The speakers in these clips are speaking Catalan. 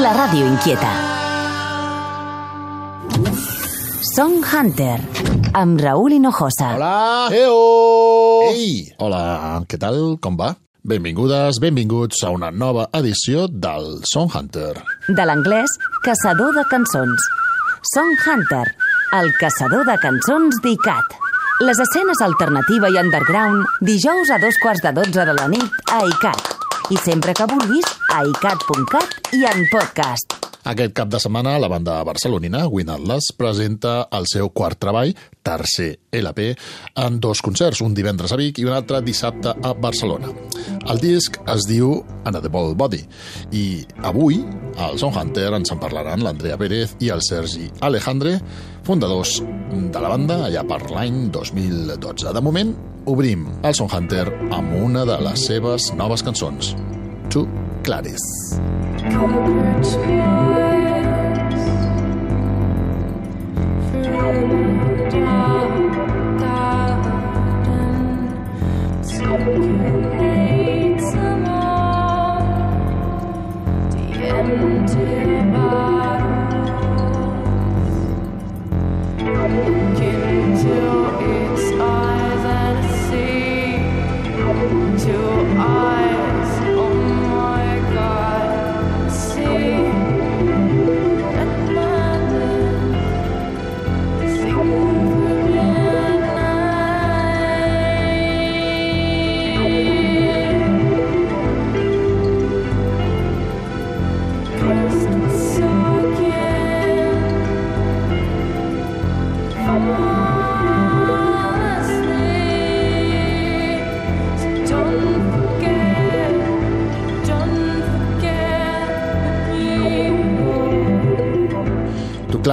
La ràdio inquieta. Song Hunter, amb Raúl Hinojosa. Hola! Eo! Ei! Hola, què tal? Com va? Benvingudes, benvinguts a una nova edició del Song Hunter. De l'anglès, caçador de cançons. Song Hunter, el caçador de cançons d'ICAT. Les escenes alternativa i underground, dijous a dos quarts de dotze de la nit a ICAT. I sempre que vulguis, a icat.cat i en podcast. Aquest cap de setmana, la banda barcelonina Win Atlas presenta el seu quart treball, tercer LP, en dos concerts, un divendres a Vic i un altre dissabte a Barcelona. El disc es diu Unedible Body i avui al Sound Hunter ens en parlaran l'Andrea Pérez i el Sergi Alejandre, fundadors de la banda allà per l'any 2012. De moment, obrim el Sound Hunter amb una de les seves noves cançons, To Clares.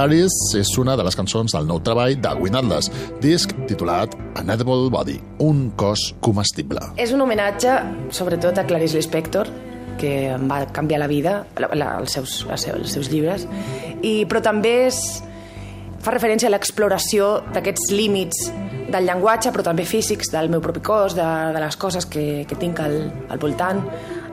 To Claris és una de les cançons del nou treball de Win Atlas, disc titulat An Edible Body, un cos comestible. És un homenatge, sobretot, a Clarice Lispector, que em va canviar la vida, la, la, els, seus, els, seus, els seus llibres, i, però també és, fa referència a l'exploració d'aquests límits del llenguatge, però també físics, del meu propi cos, de, de les coses que, que tinc al, al voltant,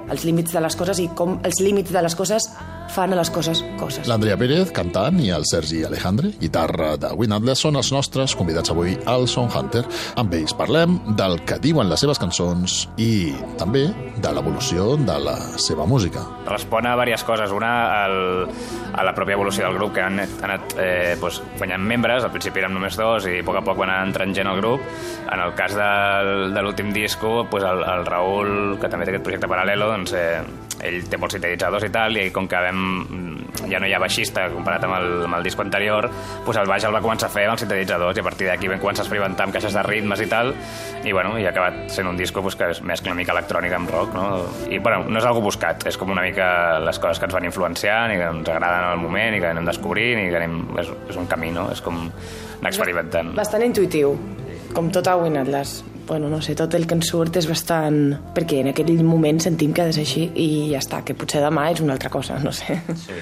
els límits de les coses i com els límits de les coses fan a les coses coses. L'Andrea Pérez, cantant, i el Sergi Alejandre, guitarra de Win Atlas, són els nostres convidats avui al Song Hunter. Amb ells parlem del que diuen les seves cançons i també de l'evolució de la seva música. Respon a diverses coses. Una, el, a la pròpia evolució del grup, que han anat, anat eh, doncs, guanyant membres. Al principi érem només dos i a poc a poc van anar entrant gent al grup. En el cas del, de l'últim disco, doncs el, el Raül, que també té aquest projecte paral·lelo, doncs, eh, ell té molts sintetitzadors i tal, i com que vam, ja no hi ha baixista comparat amb el, amb el disc anterior, doncs el baix el va començar a fer amb els sintetitzadors i a partir d'aquí vam començar a experimentar amb caixes de ritmes i tal, i bueno, i ha acabat sent un disco doncs, que és mescla una mica electrònica amb rock, no? I bueno, no és algo buscat, és com una mica les coses que ens van influenciant i que ens agraden en el moment i que anem descobrint i que anem, és, és un camí, no? És com anar experimentant. Bastant intuïtiu, com tot a Win Atlas. Bueno, no sé, tot el que ens surt és bastant... Perquè en aquell moment sentim que ha de ser així i ja està, que potser demà és una altra cosa, no sé. Sí.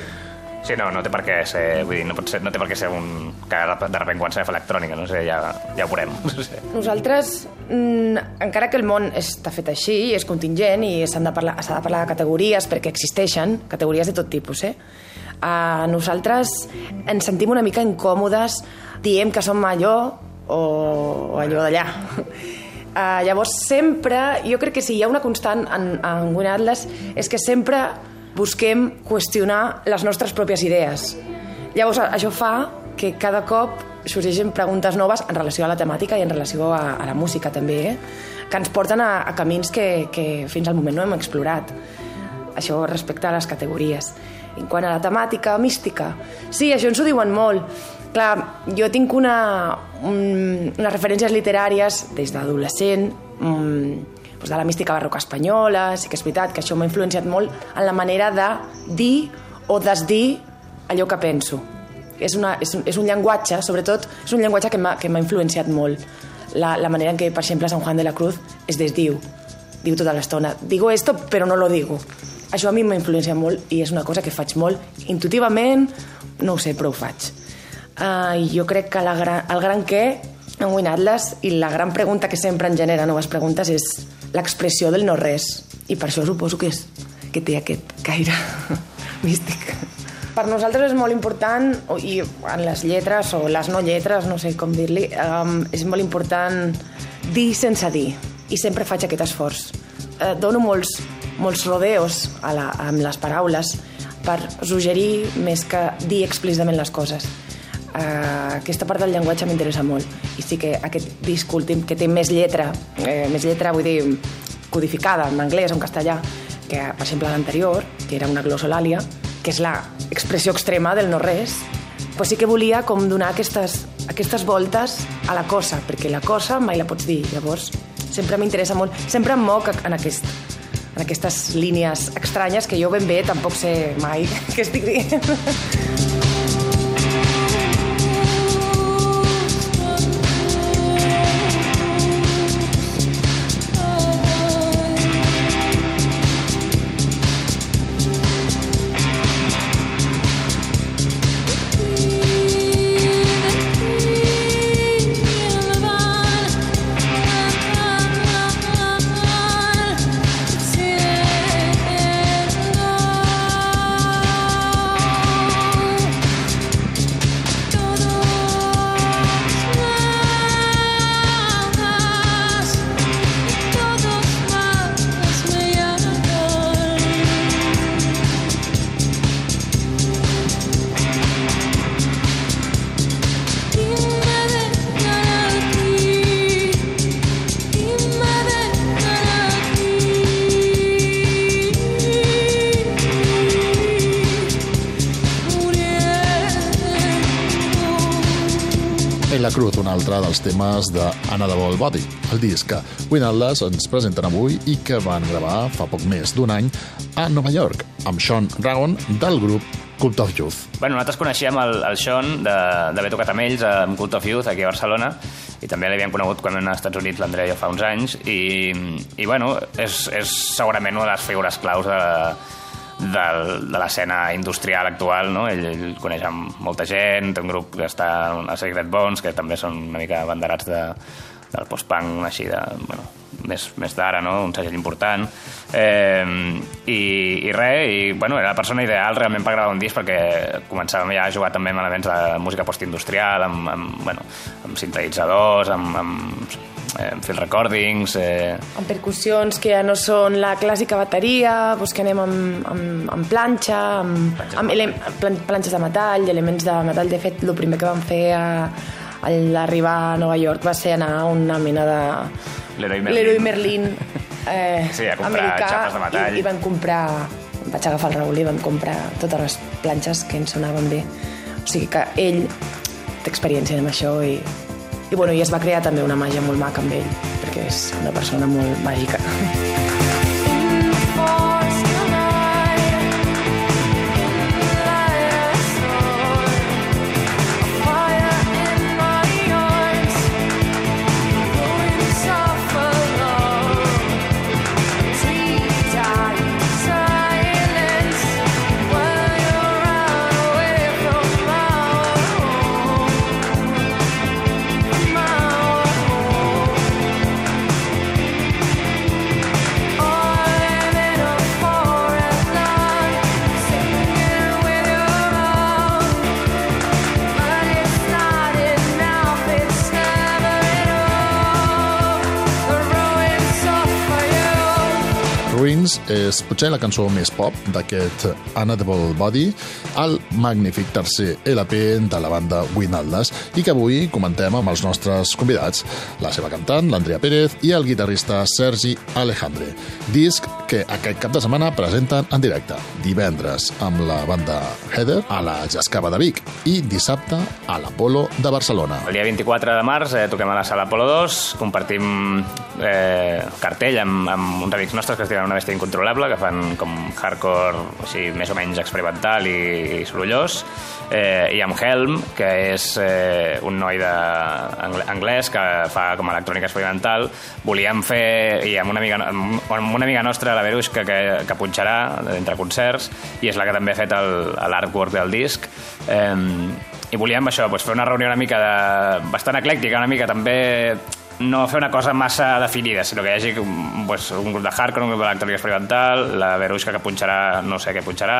Sí, no, no té per què ser, vull dir, no, pot ser, no té per què ser un... que de repente quan fa electrònica, no sé, ja, ja ho veurem. No sé. Nosaltres, mm, encara que el món està fet així, és contingent i s'ha de, parlar, de parlar de categories perquè existeixen, categories de tot tipus, eh? Uh, nosaltres ens sentim una mica incòmodes diem que som allò o, allò d'allà. Uh, llavors, sempre, jo crec que si hi ha una constant en, en Win Atlas és que sempre busquem qüestionar les nostres pròpies idees. Llavors, això fa que cada cop sorgeixen preguntes noves en relació a la temàtica i en relació a, a la música també, eh? que ens porten a, a camins que, que fins al moment no hem explorat. Això respecte a les categories. En quant a la temàtica mística, sí, això ens ho diuen molt. Clar, jo tinc una, un, unes referències literàries des d'adolescent, um, doncs de la mística barroca espanyola, sí que és veritat que això m'ha influenciat molt en la manera de dir o desdir allò que penso. És, una, és, un, és un llenguatge, sobretot, és un llenguatge que m'ha influenciat molt. La, la manera en què, per exemple, Sant Juan de la Cruz es desdiu, diu tota l'estona, digo esto però no lo digo. Això a mi m'ha influenciat molt i és una cosa que faig molt intuïtivament, no ho sé, però ho faig. Uh, jo crec que la gran, el gran què en Win Atlas i la gran pregunta que sempre en genera noves preguntes és l'expressió del no res i per això suposo que, és, que té aquest caire místic. Per nosaltres és molt important, i en les lletres o les no lletres, no sé com dir-li, um, és molt important dir sense dir. I sempre faig aquest esforç. Eh, dono molts, molts rodeos a la, amb les paraules per suggerir més que dir explícitament les coses. Uh, aquesta part del llenguatge m'interessa molt. I sí que aquest disc últim que té més lletra eh, més lletra vull dir codificada en anglès o en castellà que per exemple l'anterior que era una glossolàlia que és la expressió extrema del no-res pues sí que volia com donar aquestes, aquestes voltes a la cosa perquè la cosa mai la pots dir. Llavors sempre m'interessa molt sempre em moc en aquest en aquestes línies estranyes que jo ben bé tampoc sé mai què estic dient altre dels temes de Unadable Body, el disc que Win Atlas ens presenten avui i que van gravar fa poc més d'un any a Nova York, amb Sean Ragon del grup Cult of Youth. Bueno, nosaltres coneixíem el, el Sean d'haver tocat amb ells amb Cult of Youth aquí a Barcelona i també l'havíem conegut quan anar als Estats Units l'Andrea jo fa uns anys i, i bueno, és, és segurament una de les figures claus de, del, de l'escena industrial actual, no? Ell, ell coneix amb molta gent, té un grup que està a Secret Bones, que també són una mica banderats de, del post-punk així de, bueno, més, més d'ara, no? un segell important eh, i, i res i, bueno, era la persona ideal realment per gravar un disc perquè començàvem ja a jugar també amb elements de música postindustrial amb, amb, bueno, amb sintetitzadors amb, amb, eh, amb field recordings eh, amb percussions que ja no són la clàssica bateria, doncs que anem amb, amb, amb planxa, amb, amb ele plan planxes de metall, elements de metall. De fet, el primer que vam fer a, a l'arribar a Nova York va ser anar a una mena de... Leroy Merlin. Leroy Merlin eh, Sí, a comprar americà, xapes de metall. I, i vam comprar... Vaig agafar el Raül i vam comprar totes les planxes que ens sonaven bé. O sigui que ell té experiència amb això i, i, bueno, i es va crear també una màgia molt maca amb ell, perquè és una persona molt màgica. is és potser la cançó més pop d'aquest Unedible Body, el magnífic tercer LP de la banda Win Atlas, i que avui comentem amb els nostres convidats, la seva cantant, l'Andrea Pérez, i el guitarrista Sergi Alejandre. Disc que aquest cap de setmana presenten en directe, divendres amb la banda Heather a la Jascava de Vic i dissabte a l'Apolo de Barcelona. El dia 24 de març eh, toquem a la sala Apolo 2, compartim eh, cartell amb, amb uns amics nostres que es diuen Una bèstia incontrolable, que fan com hardcore així, més o menys experimental i, i sorollós, eh, i amb Helm, que és eh, un noi de, anglès que fa com electrònica experimental. Volíem fer, i amb una amiga, amb, una amiga nostra, la Verushka, que, que punxarà entre concerts, i és la que també ha fet l'artwork del disc. Eh, i volíem això, doncs, fer una reunió una mica de, bastant eclèctica, una mica també no fer una cosa massa definida, sinó que hi hagi pues, un grup de hardcore, un grup d'electrònica experimental, la Verushka que punxarà, no sé què punxarà,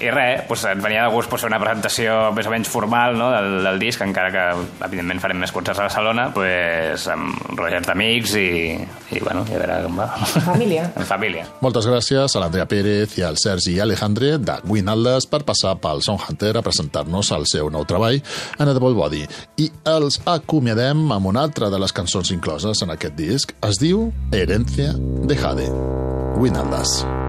i res, pues, et venia de gust pues, fer una presentació més o menys formal no, del, del disc, encara que evidentment farem més concerts a Barcelona, pues, amb rotllets d'amics i, i, bueno, i a veure com va. En família. En família. Moltes gràcies a l'Andrea Pérez i al Sergi i Alejandre de Winaldes per passar pel Sound Hunter a presentar-nos el seu nou treball, Unedible Body. I els acomiadem amb una altra de les cançons incloses en aquest disc. Es diu Herencia de Jade. Winaldes. Thank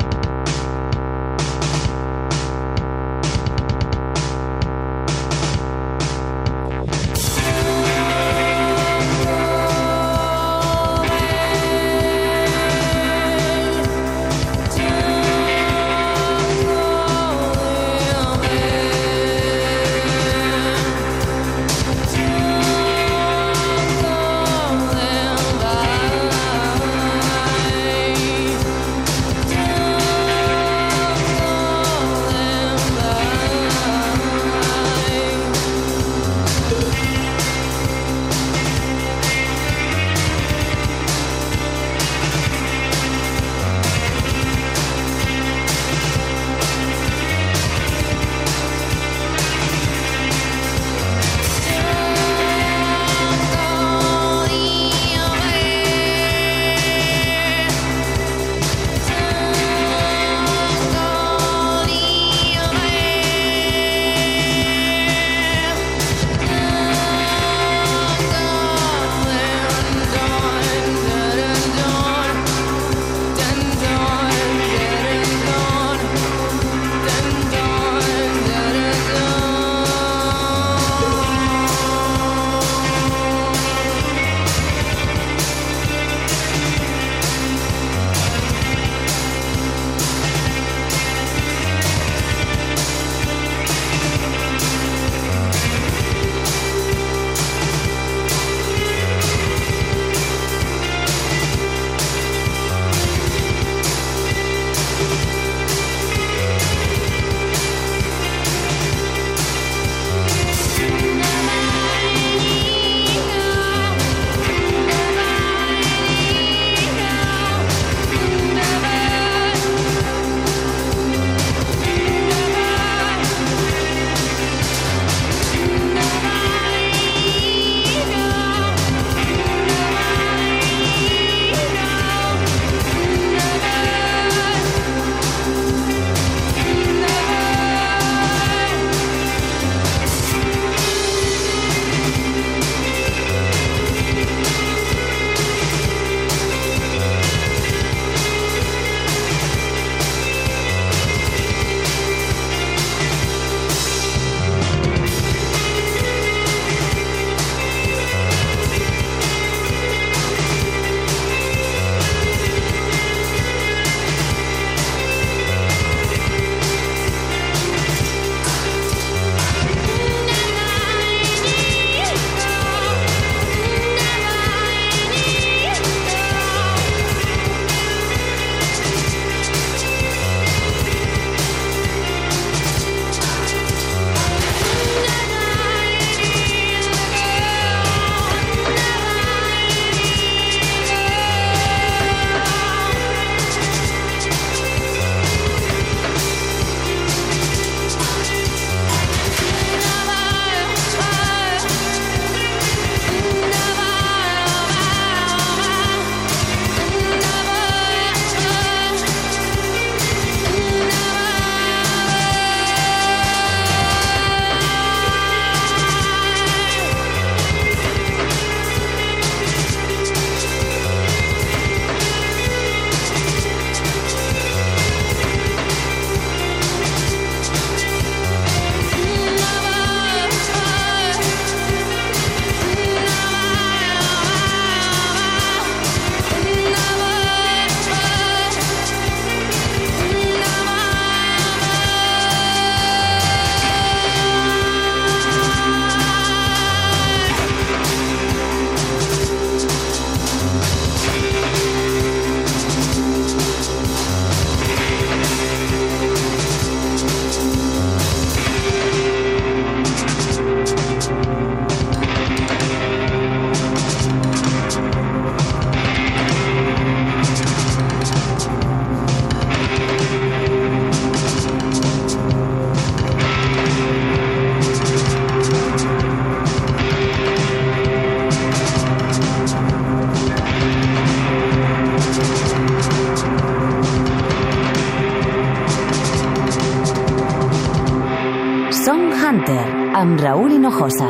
Hunter, amb Raül Hinojosa.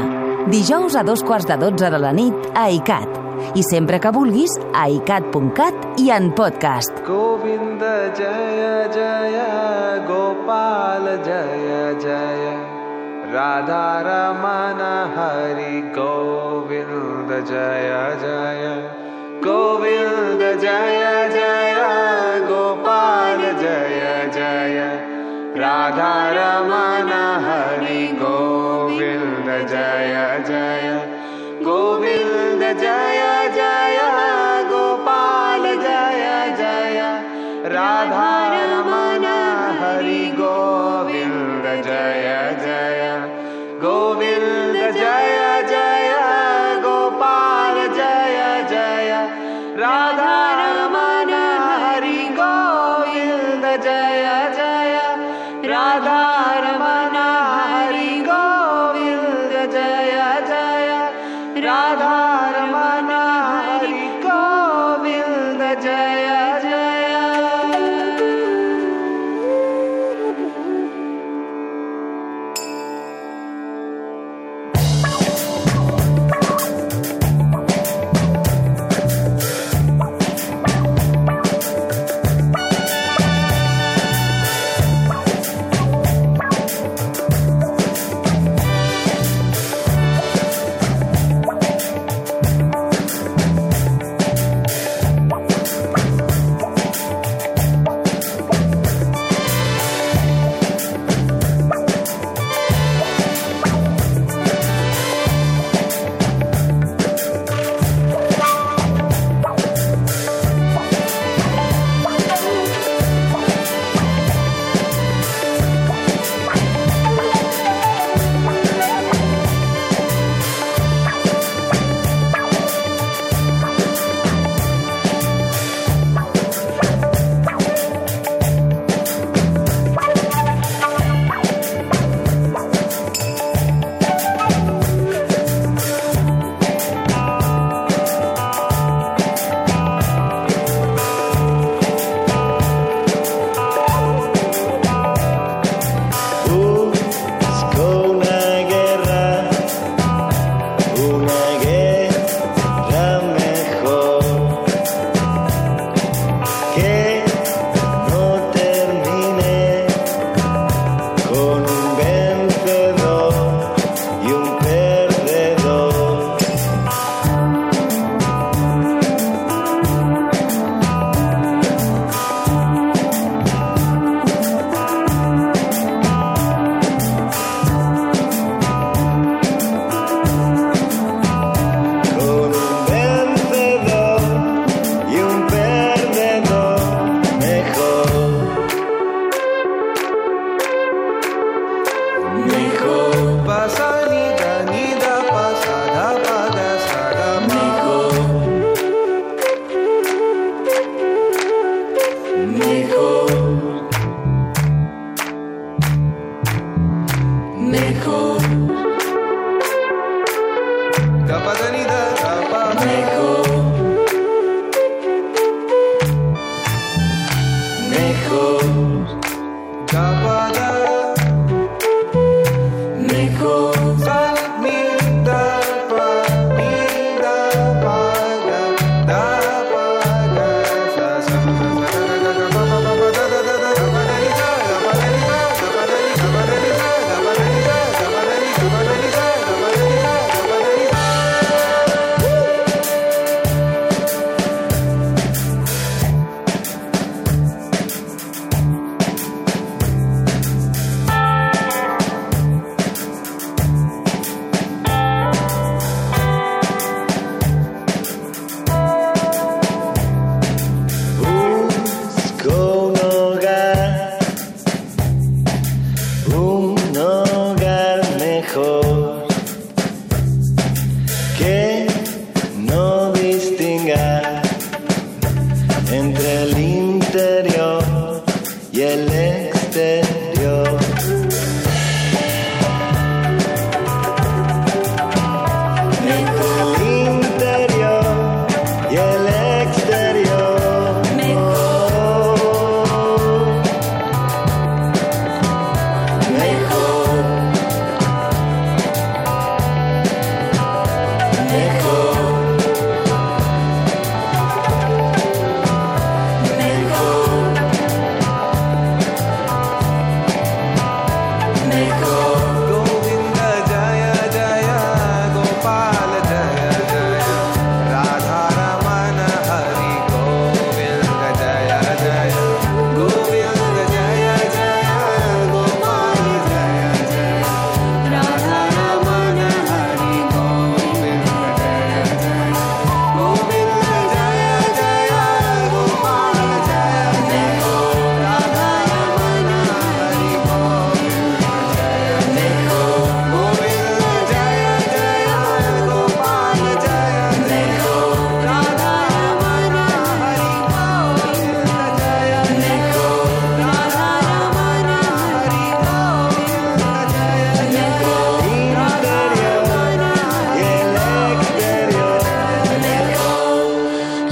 Dijous a dos quarts de dotze de la nit a ICAT. I sempre que vulguis, a icat.cat i en podcast. Govinda Jaya Jaya Gopal Jaya Jaya Radha Ramana Hari Govinda Jaya Jaya Govinda Jaya Jaya Gopal Jaya Jaya Radharaman हरि गोविन्द Jai Jai. गोविन्द Jai Jai.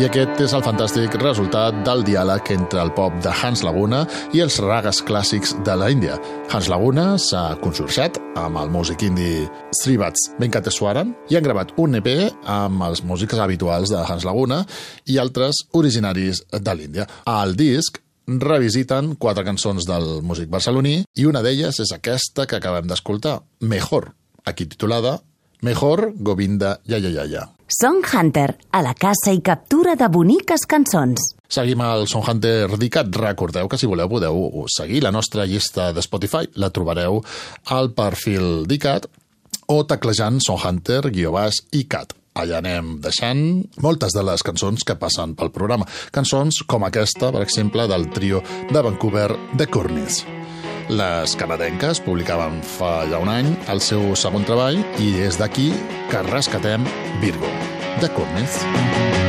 Aquest és el fantàstic resultat del diàleg entre el pop de Hans Laguna i els ragas clàssics de la Índia. Hans Laguna s'ha consorciat amb el músic indi Srivats Venkateswaran i han gravat un EP amb els músics habituals de Hans Laguna i altres originaris de l'Índia. Al disc revisiten quatre cançons del músic barceloní i una d'elles és aquesta que acabem d'escoltar, Mejor, aquí titulada Mejor Govinda Ya Ya Ya Ya. Song Hunter, a la caça i captura de boniques cançons. Seguim el Song Hunter d'ICAT. Recordeu que si voleu podeu seguir la nostra llista de Spotify. La trobareu al perfil d'ICAT o teclejant Song Hunter, guió baix, ICAT. Allà anem deixant moltes de les cançons que passen pel programa. Cançons com aquesta, per exemple, del trio de Vancouver, The Cornets. Les canadenques publicaven fa ja un any el seu segon treball i és d'aquí que rescatem Virgo, The Cornets. Baby,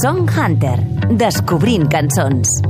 Song Hunter, descobrint cançons.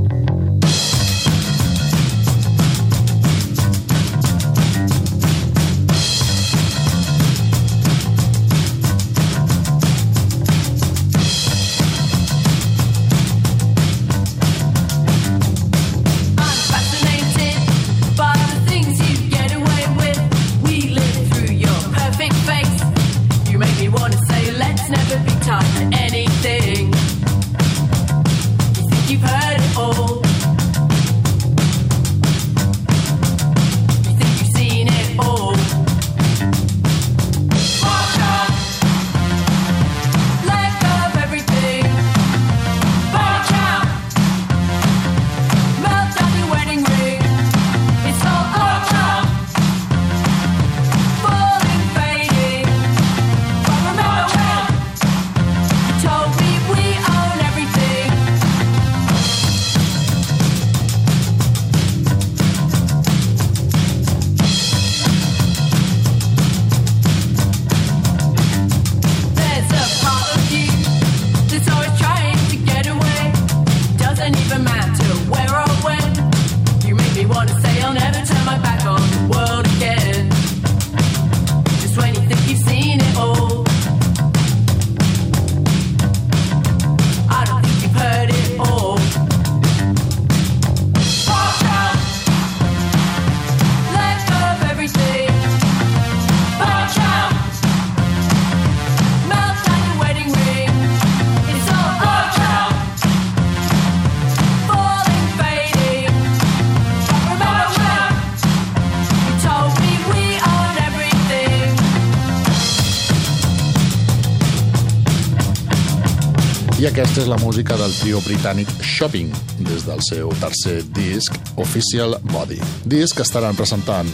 I aquesta és la música del trio britànic Shopping, des del seu tercer disc, Official Body. Disc que estaran presentant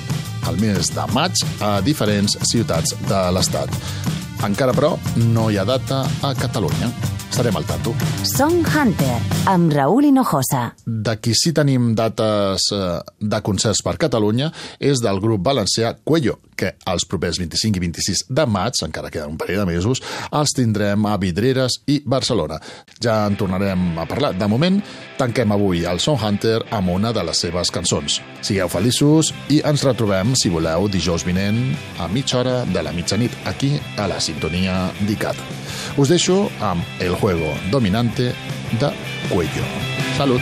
al mes de maig a diferents ciutats de l'Estat. Encara, però, no hi ha data a Catalunya. Estarem al tanto. Song Hunter, amb Raúl Hinojosa. De qui sí tenim dates eh, de concerts per Catalunya és del grup valencià Cuello, que els propers 25 i 26 de maig, encara queden un parell de mesos, els tindrem a Vidreres i Barcelona. Ja en tornarem a parlar. De moment, tanquem avui el Song Hunter amb una de les seves cançons. Sigueu feliços i ens retrobem, si voleu, dijous vinent a mitja hora de la mitjanit aquí a la sintonia d'ICAT. Us deixo amb El juego dominante da cuello. Salud.